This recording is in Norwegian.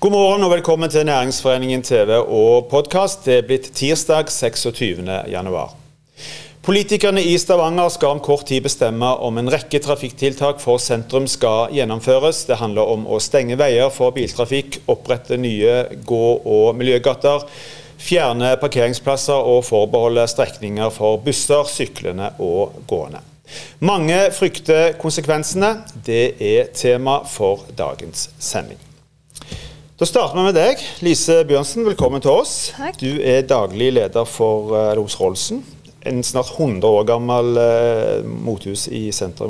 God morgen og velkommen til Næringsforeningen TV og podkast. Det er blitt tirsdag 26. januar. Politikerne i Stavanger skal om kort tid bestemme om en rekke trafikktiltak for sentrum skal gjennomføres. Det handler om å stenge veier for biltrafikk, opprette nye gå- og miljøgater, fjerne parkeringsplasser og forbeholde strekninger for busser, syklende og gående. Mange frykter konsekvensene. Det er tema for dagens sending. Da starter vi med deg. Lise Bjørnsen, velkommen til oss. Takk. Du er daglig leder for uh, Rolls-Roycen. En snart 100 år gammel uh, mothus i sentrum